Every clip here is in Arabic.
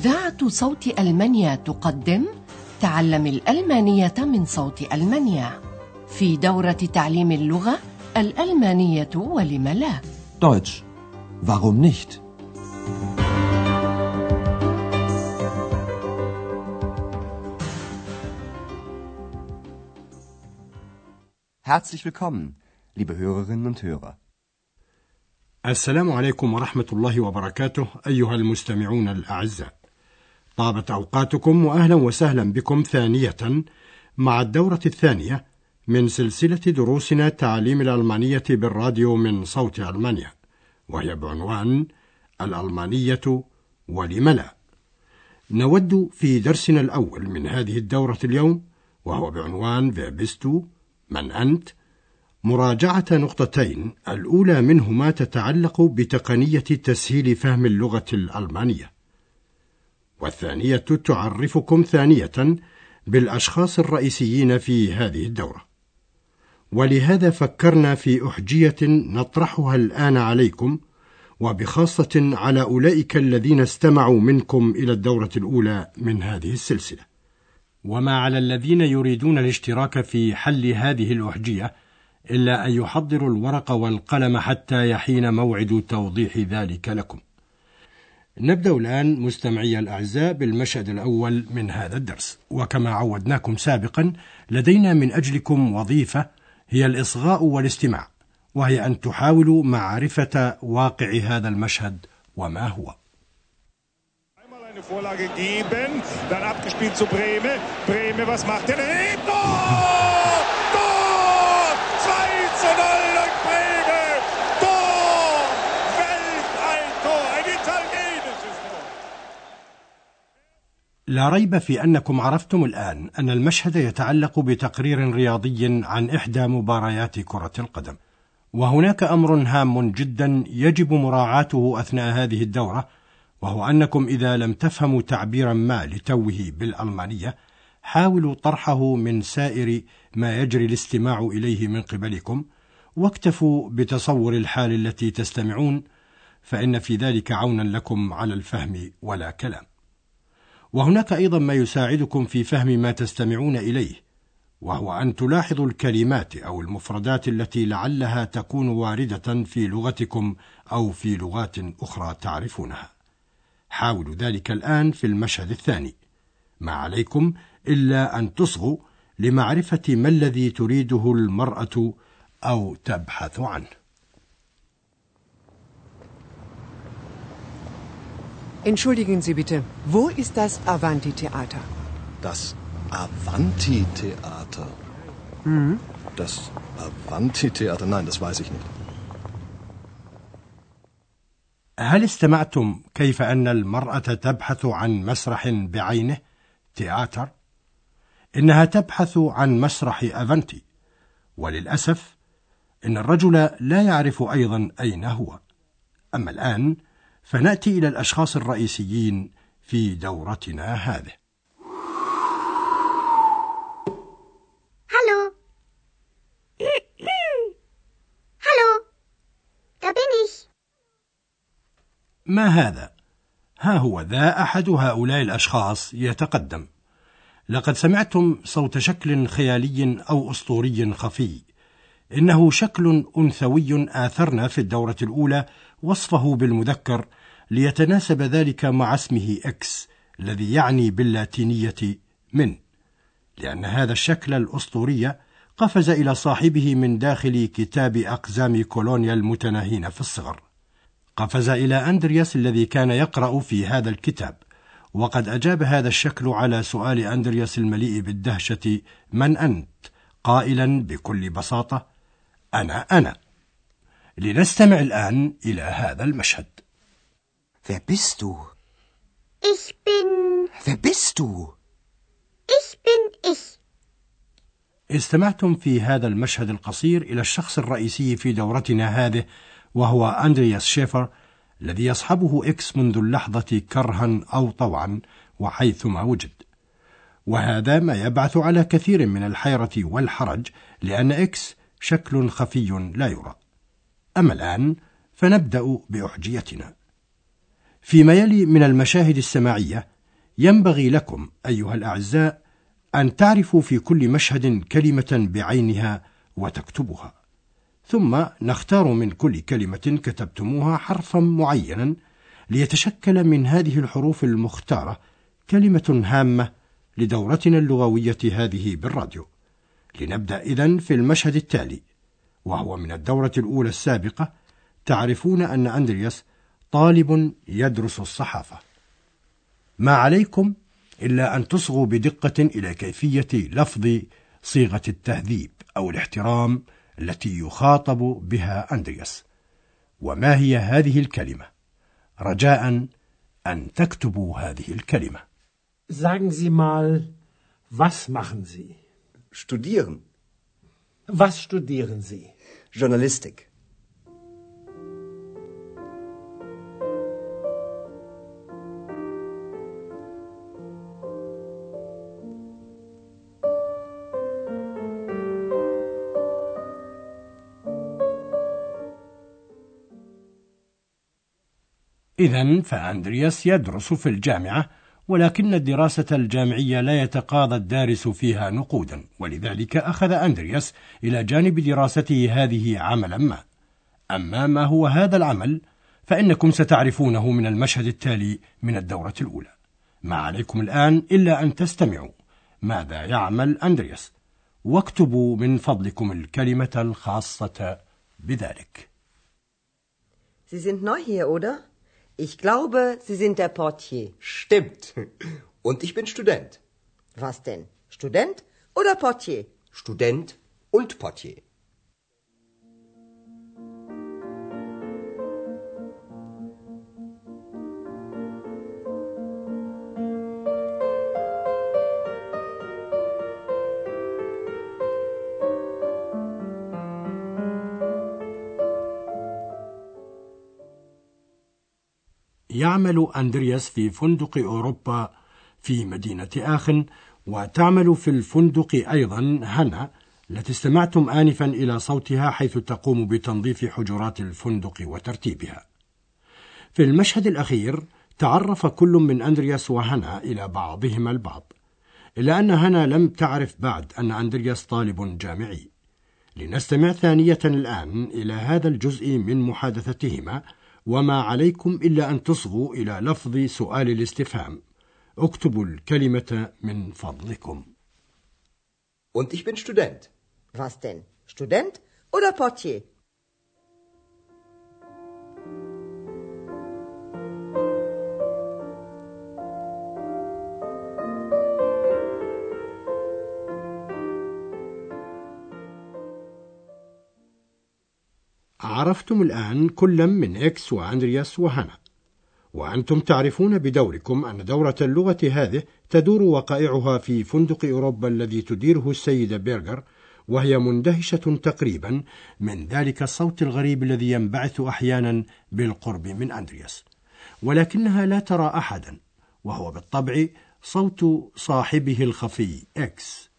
إذاعة صوت ألمانيا تقدم تعلم الألمانية من صوت ألمانيا في دورة تعليم اللغة الألمانية ولم لا Deutsch. Warum nicht? Herzlich willkommen, liebe Hörerinnen und Hörer. السلام عليكم ورحمة الله وبركاته أيها المستمعون الأعزاء. طابت أوقاتكم وأهلا وسهلا بكم ثانية مع الدورة الثانية من سلسلة دروسنا تعليم الألمانية بالراديو من صوت ألمانيا، وهي بعنوان الألمانية ولم لا. نود في درسنا الأول من هذه الدورة اليوم وهو بعنوان Wer bist du من أنت? مراجعة نقطتين الأولى منهما تتعلق بتقنية تسهيل فهم اللغة الألمانية. والثانية تعرفكم ثانية بالأشخاص الرئيسيين في هذه الدورة ولهذا فكرنا في أحجية نطرحها الآن عليكم وبخاصة على أولئك الذين استمعوا منكم إلى الدورة الأولى من هذه السلسلة وما على الذين يريدون الاشتراك في حل هذه الأحجية إلا أن يحضروا الورق والقلم حتى يحين موعد توضيح ذلك لكم. نبدأ الآن مستمعي الأعزاء بالمشهد الأول من هذا الدرس، وكما عودناكم سابقا لدينا من أجلكم وظيفة هي الإصغاء والاستماع، وهي أن تحاولوا معرفة واقع هذا المشهد وما هو. Vorlage geben, dann abgespielt zu Breme. Breme, was macht er? Tor! 2 zu 0 durch Breme! Tor! Weltalltor! Ein italienisches Tor! لا ريب في أنكم عرفتم الآن أن المشهد يتعلق بتقرير رياضي عن إحدى مباريات كرة القدم. وهناك أمر هام جدا يجب مراعاته أثناء هذه الدورة وهو أنكم إذا لم تفهموا تعبيرا ما لتوه بالألمانية حاولوا طرحه من سائر ما يجري الاستماع إليه من قبلكم واكتفوا بتصور الحال التي تستمعون فإن في ذلك عونا لكم على الفهم ولا كلام. وهناك أيضا ما يساعدكم في فهم ما تستمعون إليه وهو أن تلاحظوا الكلمات أو المفردات التي لعلها تكون واردة في لغتكم أو في لغات أخرى تعرفونها. حاولوا ذلك الآن في المشهد الثاني. ما عليكم إلا أن تصغوا لمعرفة ما الذي تريده المرأة أو تبحث عنه. Entschuldigen Sie bitte, wo ist das Avanti-Theater? Das Avanti-Theater. Das Avanti-Theater, nein, das weiß ich nicht. هل استمعتم كيف أن المرأة تبحث عن مسرح بعينه تياتر؟ إنها تبحث عن مسرح أفنتي وللأسف إن الرجل لا يعرف أيضا أين هو أما الآن فنأتي إلى الأشخاص الرئيسيين في دورتنا هذه Hallo. Hallo. Da bin. ما هذا؟ ها هو ذا أحد هؤلاء الأشخاص يتقدم. لقد سمعتم صوت شكل خيالي أو أسطوري خفي. إنه شكل أنثوي آثرنا في الدورة الأولى وصفه بالمذكر ليتناسب ذلك مع اسمه إكس الذي يعني باللاتينية من. لأن هذا الشكل الأسطوري قفز إلى صاحبه من داخل كتاب أقزام كولونيا المتناهين في الصغر. قفز إلى أندرياس الذي كان يقرأ في هذا الكتاب وقد أجاب هذا الشكل على سؤال أندرياس المليء بالدهشة من أنت؟ قائلا بكل بساطة أنا أنا لنستمع الآن إلى هذا المشهد Wer bist du? Ich bin. Wer bist du? Ich bin ich. استمعتم في هذا المشهد القصير إلى الشخص الرئيسي في دورتنا هذه وهو أندرياس شيفر الذي يصحبه إكس منذ اللحظة كرها أو طوعا وحيثما وجد وهذا ما يبعث على كثير من الحيرة والحرج لأن إكس شكل خفي لا يرى. أما الآن فنبدأ بأحجيتنا. فيما يلي من المشاهد السماعية ينبغي لكم أيها الأعزاء أن تعرفوا في كل مشهد كلمة بعينها وتكتبها. ثم نختار من كل كلمة كتبتموها حرفا معينا ليتشكل من هذه الحروف المختارة كلمة هامة لدورتنا اللغوية هذه بالراديو. لنبدأ إذن في المشهد التالي وهو من الدورة الأولى السابقة تعرفون أن أندرياس طالب يدرس الصحافة. ما عليكم إلا أن تصغوا بدقة إلى كيفية لفظ صيغة التهذيب أو الاحترام التي يخاطب بها أندرياس. وما هي هذه الكلمة؟ رجاء أن تكتبوا هذه الكلمة. Sagen Sie mal, was machen Sie? Studieren. Was studieren Sie? Journalistik. إذا فأندرياس يدرس في الجامعة ولكن الدراسة الجامعية لا يتقاضى الدارس فيها نقودا ولذلك أخذ أندرياس إلى جانب دراسته هذه عملا ما. أما ما هو هذا العمل فإنكم ستعرفونه من المشهد التالي من الدورة الأولى. ما عليكم الآن إلا أن تستمعوا. ماذا يعمل أندرياس؟ واكتبوا من فضلكم الكلمة الخاصة بذلك. Sie sind neu hier, oder? Ich glaube, Sie sind der Portier. Stimmt. Und ich bin Student. Was denn? Student oder Portier? Student und Portier. يعمل أندرياس في فندق أوروبا في مدينة آخن وتعمل في الفندق أيضا هنا. التي استمعتم آنفا إلى صوتها حيث تقوم بتنظيف حجرات الفندق وترتيبها. في المشهد الأخير تعرف كل من أندرياس وهنا إلى بعضهما البعض إلا أن هنا لم تعرف بعد أن أندرياس طالب جامعي. لنستمع ثانية الآن إلى هذا الجزء من محادثتهما وما عليكم إلا أن تصغوا إلى لفظ سؤال الاستفهام اكتبوا الكلمة من فضلكم Und ich bin Student. Was denn? Student oder Portier? عرفتم الآن كلا من إكس وأندرياس وهنا وأنتم تعرفون بدوركم أن دورة اللغة هذه تدور وقائعها في فندق أوروبا الذي تديره السيدة بيرغر وهي مندهشة تقريبا من ذلك الصوت الغريب الذي ينبعث أحيانا بالقرب من أندرياس ولكنها لا ترى أحدا وهو بالطبع صوت صاحبه الخفي إكس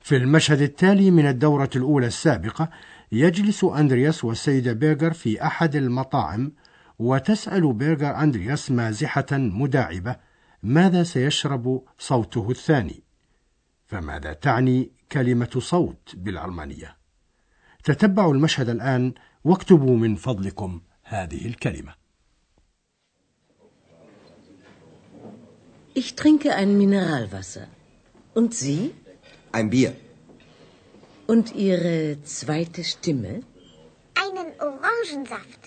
في المشهد التالي من الدورة الأولى السابقة يجلس أندرياس والسيدة بيرغر في أحد المطاعم وتسأل بيرغر أندرياس مازحة مداعبة ماذا سيشرب صوته الثاني فماذا تعني كلمة صوت بالألمانية تتبعوا المشهد الآن واكتبوا من فضلكم هذه الكلمة Ich trinke ein Mineralwasser. Und Sie? Ein Bier. Und Ihre zweite Stimme? Einen Orangensaft.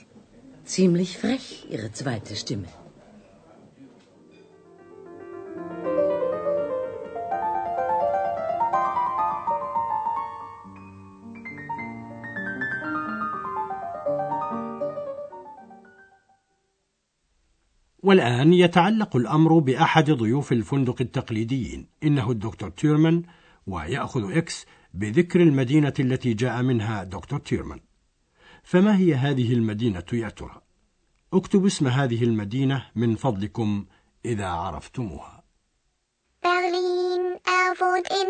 Ziemlich frech, Ihre zweite Stimme. والآن يتعلق الأمر بأحد ضيوف الفندق التقليديين إنه الدكتور تيرمان ويأخذ إكس بذكر المدينة التي جاء منها دكتور تيرمان. فما هي هذه المدينة يا ترى؟ اكتب اسم هذه المدينة من فضلكم إذا عرفتموها. Berlin, er wohnt in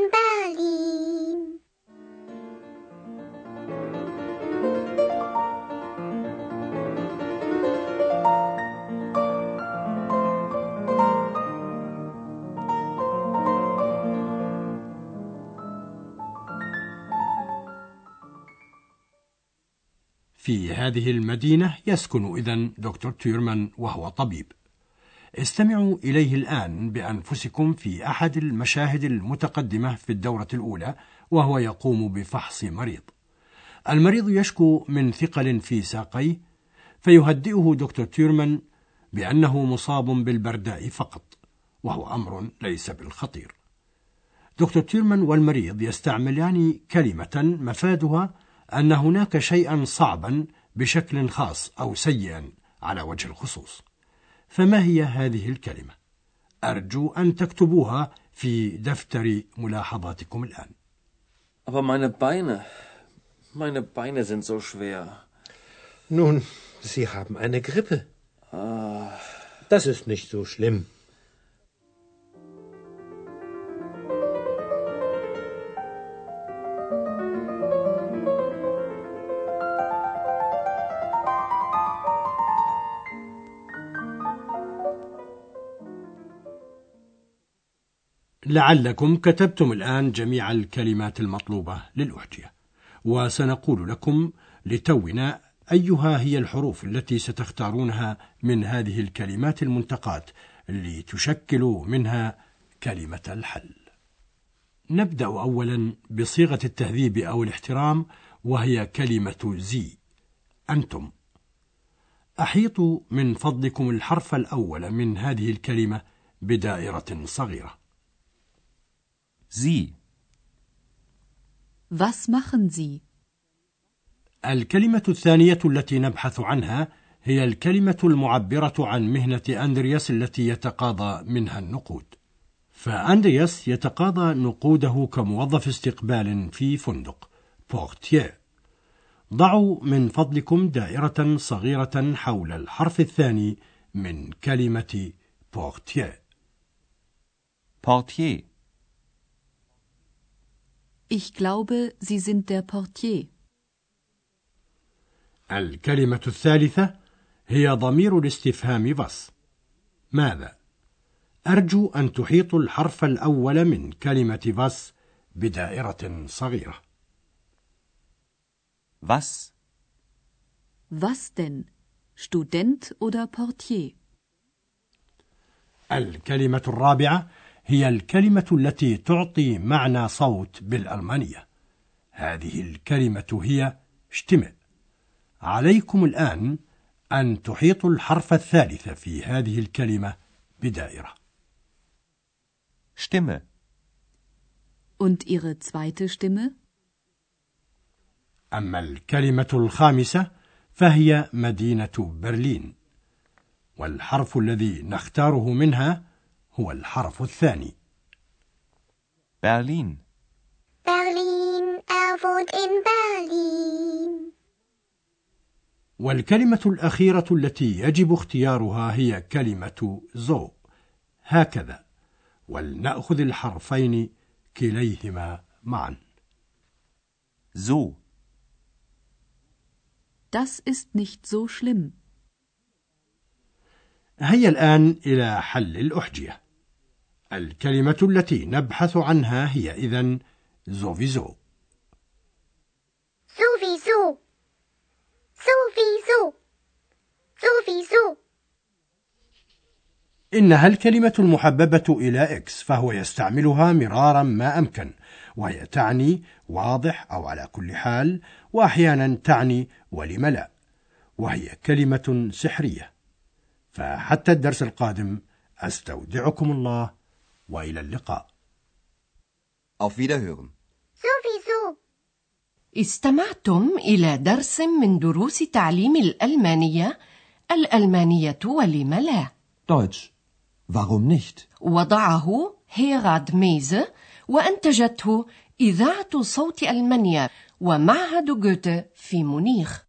في هذه المدينة يسكن إذن دكتور تيرمان وهو طبيب. استمعوا إليه الآن بأنفسكم في أحد المشاهد المتقدمة في الدورة الأولى وهو يقوم بفحص مريض. المريض يشكو من ثقل في ساقيه فيهدئه دكتور تيرمان بأنه مصاب بالبرداء فقط وهو أمر ليس بالخطير. دكتور تيرمان والمريض يستعملان كلمة مفادها أن هناك شيئا صعبا بشكل خاص أو سيئا على وجه الخصوص فما هي هذه الكلمة؟ أرجو أن تكتبوها في دفتر ملاحظاتكم الآن Aber meine Beine, meine Beine sind so schwer. Nun, Sie haben eine Grippe. Ah. Das ist nicht so schlimm. لعلكم كتبتم الآن جميع الكلمات المطلوبة للأحجية وسنقول لكم لتونا أيها هي الحروف التي ستختارونها من هذه الكلمات المنتقاة لتشكل منها كلمة الحل. نبدأ أولا بصيغة التهذيب أو الاحترام وهي كلمة زي. أنتم. أحيطوا من فضلكم الحرف الأول من هذه الكلمة بدائرة صغيرة. Sie. Was machen Sie? الكلمة الثانية التي نبحث عنها هي الكلمة المعبرة عن مهنة أندرياس التي يتقاضى منها النقود. فأندرياس يتقاضى نقوده كموظف استقبال في فندق بورتيير. ضعوا من فضلكم دائرة صغيرة حول الحرف الثاني من كلمة بورتيير. Portier. Ich glaube, Sie sind der Portier. الكلمة الثالثة هي ضمير الاستفهام بس ماذا؟ أرجو أن تحيطوا الحرف الأول من كلمة بس بدائرة صغيرة. Was? Was denn? Student oder Portier? الكلمة الرابعة هي الكلمة التي تعطي معنى صوت بالألمانية. هذه الكلمة هي اشتمع. عليكم الآن أن تحيطوا الحرف الثالث في هذه الكلمة بدائرة. Stimme. Und Ihre zweite Stimme? أما الكلمة الخامسة فهي مدينة برلين. والحرف الذي نختاره منها هو الحرف الثاني. Berlin. Berlin, er wohnt in Berlin. والكلمة الأخيرة التي يجب اختيارها هي كلمة زو هكذا ولنأخذ الحرفين كليهما معا So. Das ist nicht so schlimm. هيا الآن إلى حل الأحجية الكلمة التي نبحث عنها هي إذن زوفيزو Sowieso. Sowieso. Sowieso. إنها الكلمة المحببة إلى إكس فهو يستعملها مرارا ما أمكن وهي تعني واضح أو على كل حال وأحيانا تعني ولم لا وهي كلمة سحرية فحتى الدرس القادم أستودعكم الله وإلى اللقاء Auf Wiederhören. Sowieso. استمعتم إلى درس من دروس تعليم الألمانية الألمانية ولم لا Deutsch. Warum nicht? وضعه هيراد ميزه وأنتجته إذاعة صوت ألمانيا ومعهد جوته في مونيخ